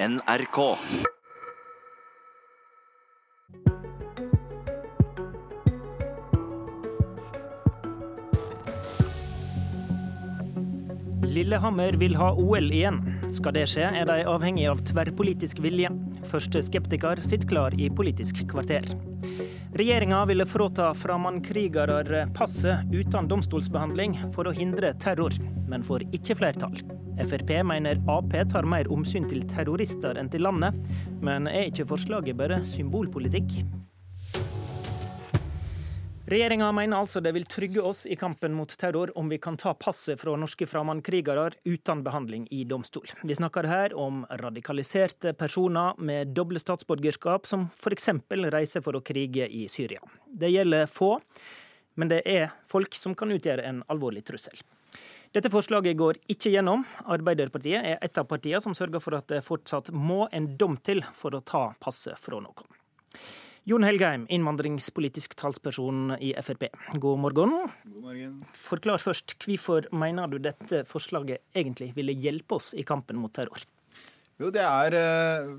NRK. Lillehammer vil ha OL igjen. Skal det skje, er de avhengig av tverrpolitisk vilje. Første skeptiker sitter klar i Politisk kvarter. Regjeringa ville fråta fremmedkrigere passet uten domstolsbehandling for å hindre terror, men får ikke flertall. Frp mener Ap tar mer omsyn til terrorister enn til landet, men er ikke forslaget bare symbolpolitikk? Regjeringa mener altså det vil trygge oss i kampen mot terror om vi kan ta passet fra norske fremmedkrigere uten behandling i domstol. Vi snakker her om radikaliserte personer med doble statsborgerskap som f.eks. reiser for å krige i Syria. Det gjelder få, men det er folk som kan utgjøre en alvorlig trussel. Dette forslaget går ikke gjennom. Arbeiderpartiet er et av partiene som sørger for at det fortsatt må en dom til for å ta passet fra noen. Jon Helgheim, innvandringspolitisk talsperson i Frp. God morgen. God morgen. Forklar først, hvorfor mener du dette forslaget egentlig ville hjelpe oss i kampen mot terror? Jo, det er eh,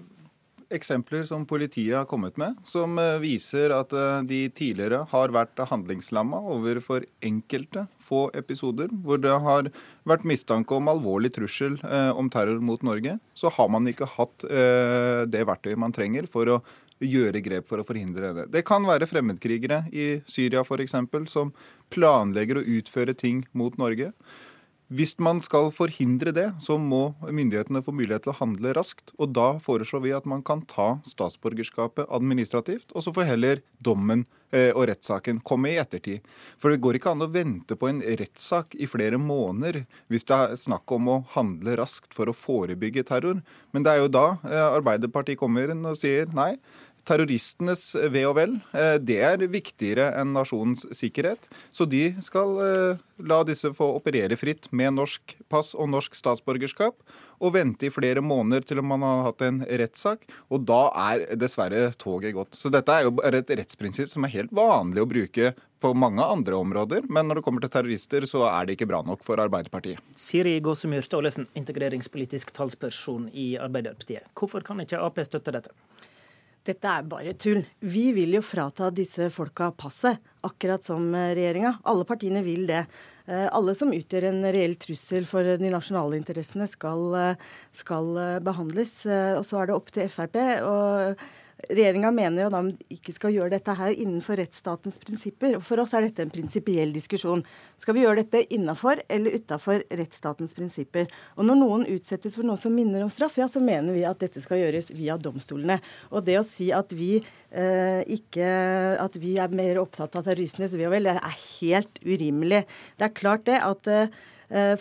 eksempler som politiet har kommet med, som eh, viser at eh, de tidligere har vært handlingslamma overfor enkelte få episoder hvor det har vært mistanke om alvorlig trussel eh, om terror mot Norge. Så har man ikke hatt det verktøyet man trenger for å gjøre grep for å forhindre det. Det kan være fremmedkrigere i Syria f.eks. som planlegger å utføre ting mot Norge. Hvis man skal forhindre det, så må myndighetene få mulighet til å handle raskt. Og da foreslår vi at man kan ta statsborgerskapet administrativt, og så får heller dommen eh, og rettssaken komme i ettertid. For det går ikke an å vente på en rettssak i flere måneder hvis det er snakk om å handle raskt for å forebygge terror. Men det er jo da eh, Arbeiderpartiet kommer inn og sier nei terroristenes ve og vel, eh, det er viktigere enn nasjonens sikkerhet. Så de skal eh, la disse få operere fritt med norsk pass og norsk statsborgerskap, og vente i flere måneder til man har hatt en rettssak. Og da er dessverre toget gått. Så dette er jo et rettsprinsipp som er helt vanlig å bruke på mange andre områder, men når det kommer til terrorister, så er det ikke bra nok for Arbeiderpartiet. Siri Gåsemyr Staalesen, integreringspolitisk talsperson i Arbeiderpartiet. Hvorfor kan ikke Ap støtte dette? Dette er bare tull. Vi vil jo frata disse folka passet, akkurat som eh, regjeringa. Alle partiene vil det. Eh, alle som utgjør en reell trussel for de nasjonale interessene, skal, eh, skal behandles. Og så er det opp til Frp. og Regjeringa mener jo da de ikke skal gjøre dette her innenfor rettsstatens prinsipper. og For oss er dette en prinsipiell diskusjon. Skal vi gjøre dette innafor eller utafor rettsstatens prinsipper? Og Når noen utsettes for noe som minner om straff, ja, så mener vi at dette skal gjøres via domstolene. Og det å si at vi eh, ikke at vi er mer opptatt av terroristenes ve og vel, det er helt urimelig. Det er klart det at Eh,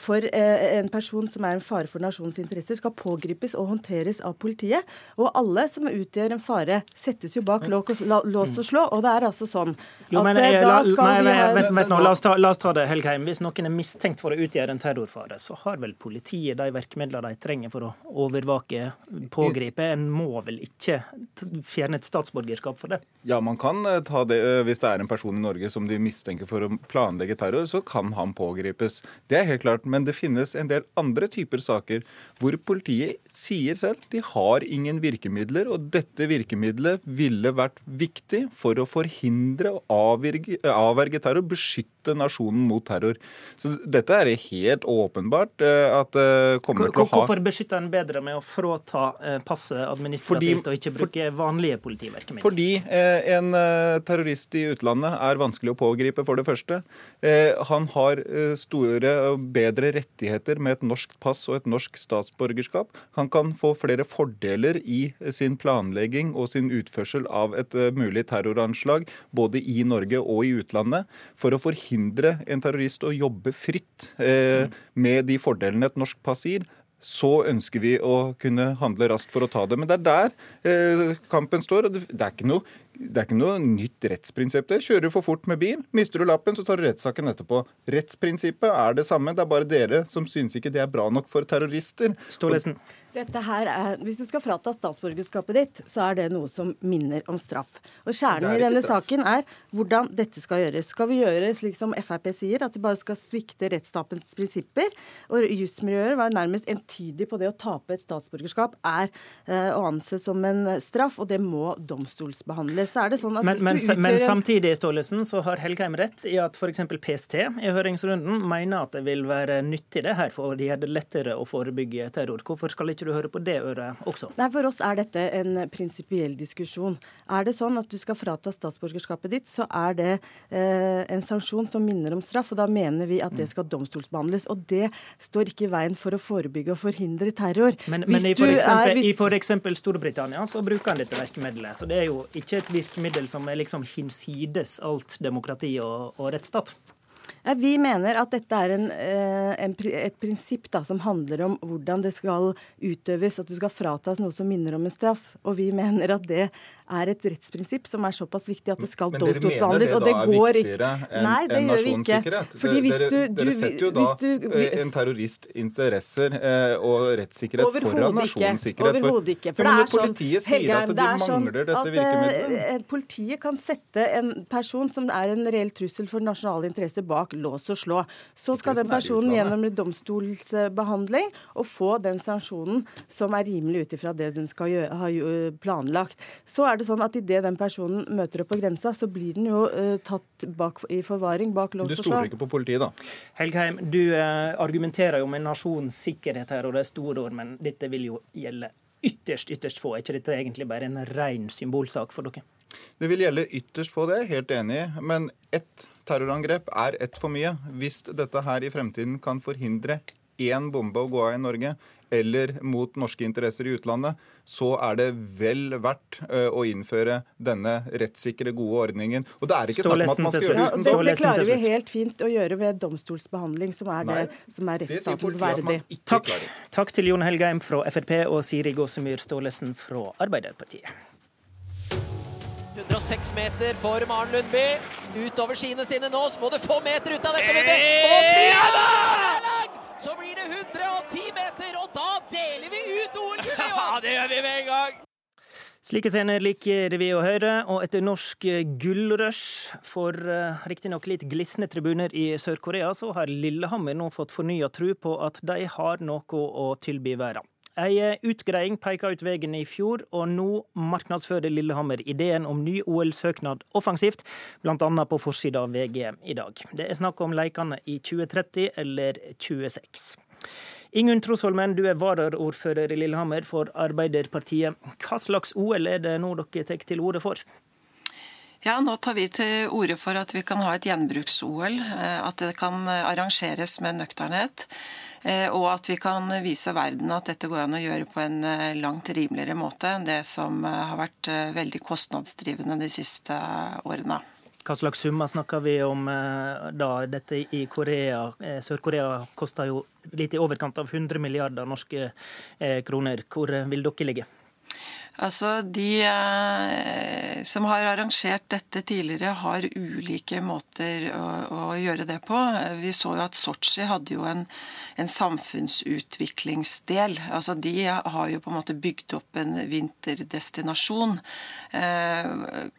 for eh, en person som er en fare for nasjonens interesser, skal pågripes og håndteres av politiet. Og alle som utgjør en fare, settes jo bak lås og slå. Og det er altså sånn jo, men, at eh, da skal nei, vi ha vent, vent, nå, la, oss ta, la oss ta det, Helgheim. Hvis noen er mistenkt for å utgjøre en terrorfare, så har vel politiet de virkemidlene de trenger for å overvake, pågripe. En må vel ikke fjerne et statsborgerskap for det? Ja, man kan ta det hvis det er en person i Norge som de mistenker for å planlegge terror, så kan han pågripes. Det er helt klart. Men det finnes en del andre typer saker hvor politiet sier selv de har ingen virkemidler, og dette virkemidlet ville vært viktig for å forhindre og avverge, avverge terror, beskytte nasjonen mot terror. Så dette er helt åpenbart eh, at eh, kommer til å ha Hvorfor beskytter en bedre med å frata eh, passet administrativt fordi, og ikke bruke vanlige politiverkemidler? Fordi en terrorist i utlandet er vanskelig å pågripe, for det første. Han har store og bedre rettigheter med et norsk pass og et norsk statsborgerskap. Han kan få flere fordeler i sin planlegging og sin utførsel av et eh, mulig terroranslag, både i Norge og i utlandet, for å forhindre en terrorist å jobbe fritt eh, med de fordelene et norsk pass gir så ønsker vi å kunne handle raskt for å ta det. Men det er der eh, kampen står. og Det er ikke noe det er ikke noe nytt rettsprinsipp. det. Kjører du for fort med bil, mister du lappen, så tar du rettssaken etterpå. Rettsprinsippet er det samme, det er bare dere som syns ikke det er bra nok for terrorister. Stålesen. Dette her er, Hvis du skal frata statsborgerskapet ditt, så er det noe som minner om straff. Og Kjernen i denne straff. saken er hvordan dette skal gjøres. Skal vi gjøre slik som Frp sier, at de bare skal svikte rettsstatens prinsipper? Og jusmiljøer var nærmest entydig på det å tape et statsborgerskap er uh, å anse som en straff, og det må domstolsbehandles. Så er det sånn at men, men, utgjør... men samtidig Stålesen, så har Helgheim rett i at f.eks. PST i høringsrunden mener at det vil være nyttig det her for å gjøre det lettere å forebygge terror. Hvorfor skal ikke du høre på det øret også? Nei, For oss er dette en prinsipiell diskusjon. Er det sånn at du skal frata statsborgerskapet ditt, så er det eh, en sanksjon som minner om straff. og Da mener vi at det skal domstolsbehandles. Og det står ikke i veien for å forebygge og forhindre terror. Men, men i, er, hvis... Storbritannia så bruker han dette verkemiddelet, Så det er jo ikke et virkemiddel som er liksom hinsides alt demokrati og, og rettsstat. Ja, vi mener at dette er en, eh, en, et prinsipp da, som handler om hvordan det skal utøves, at du skal fratas noe som minner om en straff. Og vi mener at det er et rettsprinsipp som er såpass viktig at det skal domstolsbehandles. Men dere mener det da er viktigere enn en nasjonssikkerhet? Fordi hvis du, dere, dere setter jo da du, vi, en terrorist interesser eh, og rettssikkerhet foran nasjonssikkerhet. Overhodet ikke. For, for det er sånn, Politiet sier at de sånn virkemidlet. Eh, politiet kan sette en person som er en reell trussel for nasjonale interesser bak lås og slå. Så skal den personen gjennom domstolsbehandling og få den sanksjonen som er rimelig ut ifra det den skal gjøre, ha planlagt. Så er det sånn at idet den personen møter opp på grensa, så blir den jo uh, tatt bak, i forvaring bak lås og slå. Du stoler ikke på politiet, da? Helgheim, du uh, argumenterer jo med nasjonens sikkerhet her, og det er store ord, men dette vil jo gjelde ytterst, ytterst få. Er ikke dette egentlig bare en ren symbolsak for dere? Det vil gjelde ytterst få, det helt enig i. Men ett terrorangrep er ett for mye. Hvis dette her i fremtiden kan forhindre én bombe å gå av i Norge, eller mot norske interesser i utlandet, så er det vel verdt å innføre denne rettssikre, gode ordningen. Og det er ikke snakk om at man skal gjøre det uten ja, Det klarer vi helt fint å gjøre ved domstolsbehandling, som er Nei, det som er rettsstatens verdig. Takk. Takk til Jon Helgheim fra Frp og Siri Gåsemyr Staalesen fra Arbeiderpartiet. 106 meter for Maren Lundby. Utover skiene sine nå, så må du få meter ut av dette, Lundby! Og fly! Så blir det 110 meter, og da deler vi ut OL-gullet! Ja, det gjør vi med en gang! Slike scener liker vi å høre, og etter norsk gullrush for uh, riktignok litt glisne tribuner i Sør-Korea, så har Lillehammer nå fått fornya tro på at de har noe å tilby verden. Ei utgreiing peka ut veien i fjor, og nå marknadsfører Lillehammer ideen om ny OL-søknad offensivt, bl.a. på forsida av VG i dag. Det er snakk om leikene i 2030 eller 26. Ingunn Trosholmen, du er varaordfører i Lillehammer for Arbeiderpartiet. Hva slags OL er det nå dere tar til orde for? Ja, Nå tar vi til orde for at vi kan ha et gjenbruks-OL. Eh, at det kan arrangeres med nøkternhet. Eh, og at vi kan vise verden at dette går an å gjøre på en eh, langt rimeligere måte enn det som eh, har vært veldig kostnadsdrivende de siste årene. Hva slags summer snakker vi om da? Dette i Korea, Sør-Korea koster jo litt i overkant av 100 milliarder norske kroner. Hvor vil dere ligge? Altså, De eh, som har arrangert dette tidligere, har ulike måter å, å, gjøre det på. Vi så jo at Sotsji hadde jo en, en, samfunnsutviklingsdel. Altså, De har jo på en måte bygd opp en vinterdestinasjon. Eh,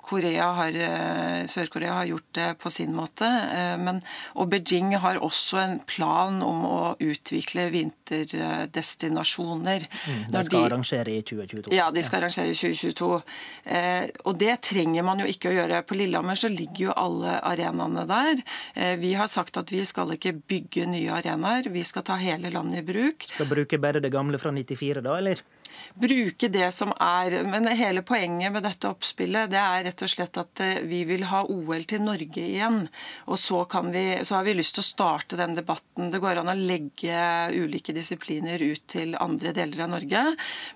har, eh, Sør-Korea har gjort det på sin måte. Eh, men, og Beijing har også en plan om å utvikle vinterdestinasjoner. Mm, de skal de, arrangere i 2022. Ja, de skal arrangere i 2022. Eh, og det trenger man jo ikke å gjøre. På Lillehammer så ligger jo alle arenaene der. Eh, vi har sagt at vi skal ikke bygge nye arenaer, vi skal ta hele landet i bruk. Skal bruke bare det gamle fra 94 da, eller? Bruke det som er Men hele poenget med dette oppspillet det er rett og slett at eh, vi vil ha OL til Norge igjen. Og så, vi, så har vi lyst til å starte den debatten. Det går an å legge ulike disipliner ut til andre deler av Norge,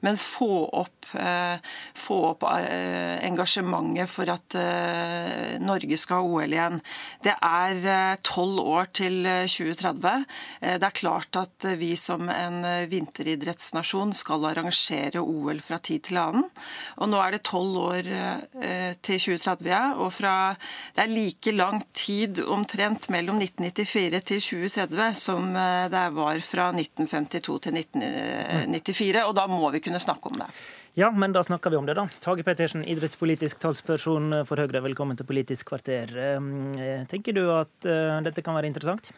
men få opp, eh, få opp eh, engasjementet for at eh, Norge skal ha OL igjen. Det er eh, tolv år til 2030. Eh, det er klart at vi som en vinteridrettsnasjon skal arrangere arrangere OL fra tid til annen. Og nå er det tolv år eh, til 2030, ja. Og fra, det er like lang tid omtrent mellom 1994 til 2030 som eh, det var fra 1952 til 1994. Og da må vi kunne snakke om det. Ja, men da snakker vi om det, da. Tage Pettersen, idrettspolitisk talsperson for Høyre, velkommen til Politisk kvarter. Eh, tenker du at dette kan være interessant?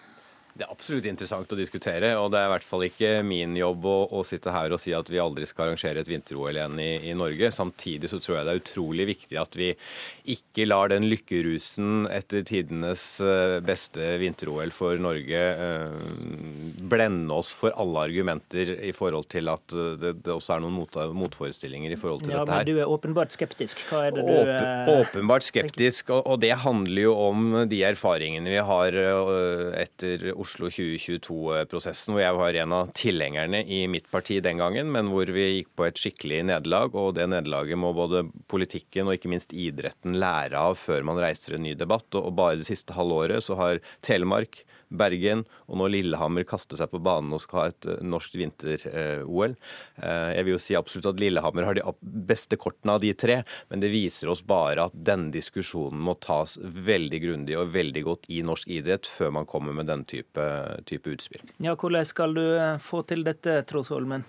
Det er absolutt interessant å diskutere, og det er i hvert fall ikke min jobb å, å sitte her og si at vi aldri skal arrangere et vinter-OL igjen i, i, Norge. Samtidig så tror jeg det er utrolig viktig at vi ikke lar den lykkerusen etter tidenes eh, beste vinter-OL for Norge eh, blende oss for alle argumenter i forhold til at det, det også er noen mot, motforestillinger i forhold til ja, dette her. Ja, Men du er åpenbart skeptisk. Hva er det du Åpen, eh, Åpenbart skeptisk, og, og det handler jo om de erfaringene vi har etter Oslo Oslo 2022-prosessen, hvor jeg var en av tilhengerne i mitt parti den gangen, men hvor vi gikk på et skikkelig nederlag. Og det nederlaget må både politikken og ikke minst idretten lære av før man reiser en ny debatt. Og bare det siste halvåret så har Telemark Bergen og nå Lillehammer kaster seg på banen og skal ha et eh, norsk vinter-OL. Eh, jeg vil jo si absolutt at Lillehammer har de beste kortene av de tre, men det viser oss bare at denne diskusjonen må tas veldig grundig og veldig godt i norsk idrett før man kommer med den type, type utspill. Ja, Hvordan skal du eh, få til dette, Trås Holmen?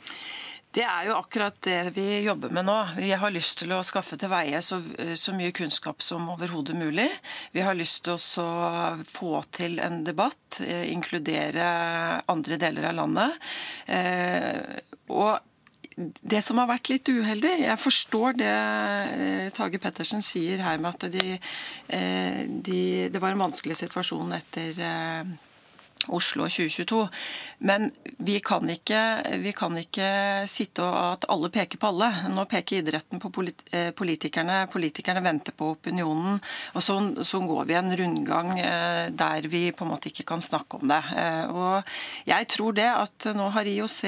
Det er jo akkurat det vi jobber med nå. Vi har lyst til å skaffe til veie så, så mye kunnskap som overhodet mulig. Vi har lyst til å få til en debatt, eh, inkludere andre deler av landet. Eh, og det som har vært litt uheldig Jeg forstår det eh, Tage Pettersen sier her med at de, de, det var en vanskelig situasjon etter Oslo 2022. Men vi kan, ikke, vi kan ikke sitte og at alle peker på alle. Nå peker idretten på eh, politikerne. Politikerne venter på opinionen. Og så, så går vi en rundgang eh, der vi på en måte ikke kan snakke om det. Eh, og jeg tror det at nå har IOC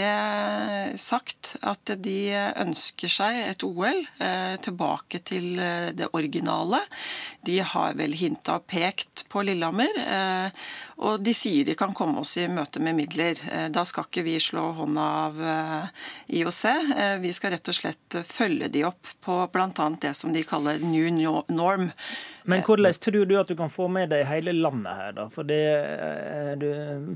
sagt at de ønsker seg et OL tilbake til det originale. De har vel hinta og pekt på Lillehammer. Og de sier de kan komme oss i møte med midler. Eh, da skal ikke vi slå hånda av eh, IOC. Eh, vi skal rett og slett følge de opp på bl.a. det som de kaller new norm. Men hvordan tror du at du kan få med deg hele landet her, da? For det, du,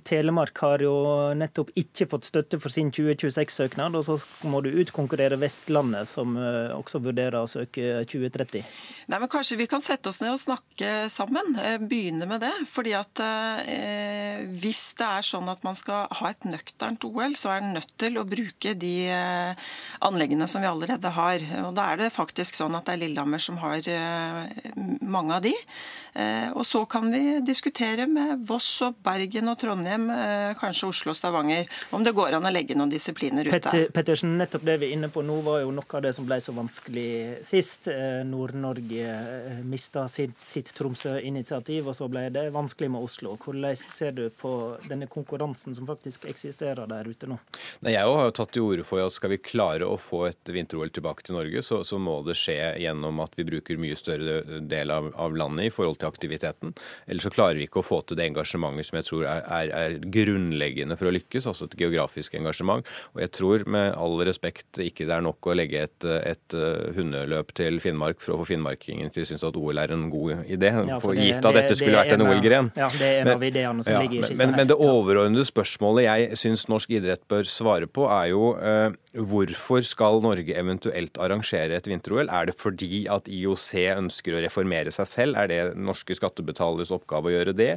Telemark har jo nettopp ikke fått støtte for sin 2026-søknad, og så må du utkonkurrere Vestlandet, som også vurderer å søke 2030. Nei, men Kanskje vi kan sette oss ned og snakke sammen. Begynne med det. fordi at eh, Hvis det er sånn at man skal ha et nøkternt OL, så er en nødt til å bruke de eh, anleggene som vi allerede har. Og Da er det faktisk sånn at det er Lillehammer som har eh, mange av de. Eh, og så kan vi diskutere med Voss og Bergen og Trondheim, eh, kanskje Oslo og Stavanger, om det går an å legge noen disipliner ut der. Pettersen, nettopp det vi er inne på nå, var jo noe av det som ble så vanskelig sist. Nord-Norge mista sitt, sitt Tromsø-initiativ, og så ble det vanskelig med Oslo. Hvordan ser du på denne konkurransen som faktisk eksisterer der ute nå? Nei, jeg har jo tatt til orde for at skal vi klare å få et vinter-OL tilbake til Norge, så, så, må det skje gjennom at vi bruker mye større del av, av, landet i forhold til aktiviteten. Ellers så klarer vi ikke å få til det engasjementet som jeg tror er, er, er grunnleggende for å lykkes, altså et geografisk engasjement. Og jeg tror med all respekt ikke det er nok å legge et, et hundeløp til Finnmark for å få finnmarkingen til å synes at OL er en god idé, ja, for det, gitt at dette skulle vært en OL-gren. Ja, det er en men, av ideene som ja, ligger i kista men, men, det overordnede spørsmålet jeg syns norsk idrett bør svare på, er jo eh, hvorfor skal Norge eventuelt arrangere et vinter-OL? Er det fordi at IOC ønsker å reformere seg selv? Er det norske skattebetaleres oppgave å gjøre det?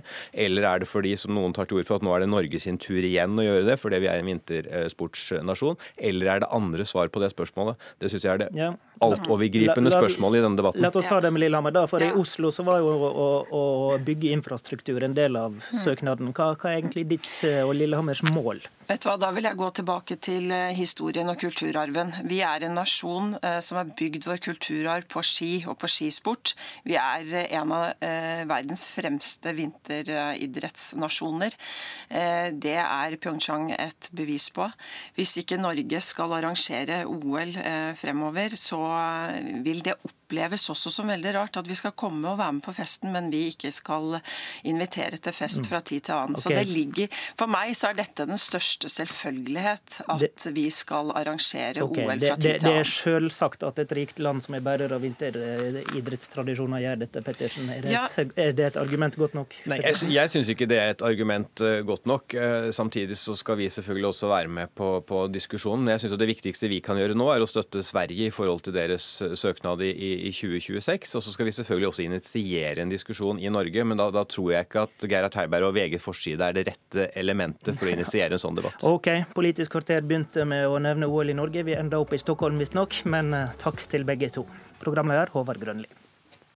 Eller er det fordi, som noen tar til orde for, at nå er det Norge sin tur igjen å gjøre det fordi vi er en vintersportsnasjon? Eller er det andre svar på det spørsmålet? Det syns jeg er det ja. Altovergripende spørsmål i denne debatten. La oss ta det med Lillehammer, da. For i Oslo så var jo å, å bygge infrastruktur en del av mm. søknaden. Hva, hva er egentlig ditt eh, og Lillehammers mål? Vet du hva, Da vil jeg gå tilbake til eh, historien og kulturarven. Vi er en nasjon eh, som har bygd vår kulturarv på ski og på skisport. Vi er en av verdens fremste vinteridrettsnasjoner. Det er Pyeongchang et bevis på. Hvis ikke Norge skal arrangere OL fremover, så vil det oppleves også som veldig rart at vi skal komme og være med på festen, men vi ikke skal invitere til fest fra tid til annen. Okay. Så det ligger, For meg så er dette den største selvfølgelighet at vi skal arrangere okay, OL fra tid til annen. Det er selvsagt at et rikt land som er bærer av vinteridrettstradisjoner gjør dette, Pettersen. Er det, ja. et, er det et argument godt nok? Nei, jeg, jeg syns ikke det er et argument uh, godt nok. Uh, samtidig så skal vi selvfølgelig også være med på, på diskusjonen. Men jeg syns det viktigste vi kan gjøre nå, er å støtte Sverige i forhold til deres søknad i, i 2026. Og så skal vi selvfølgelig også initiere en diskusjon i Norge, men da, da tror jeg ikke at Gerhard Heiberg og VG forside er det rette elementet for å initiere en sånn debatt. Ok, Politisk kvarter begynte med å nevne OL i Norge. Vi enda opp i Stockholm visstnok, men eh, takk til begge to. Programleder Håvard Grønli.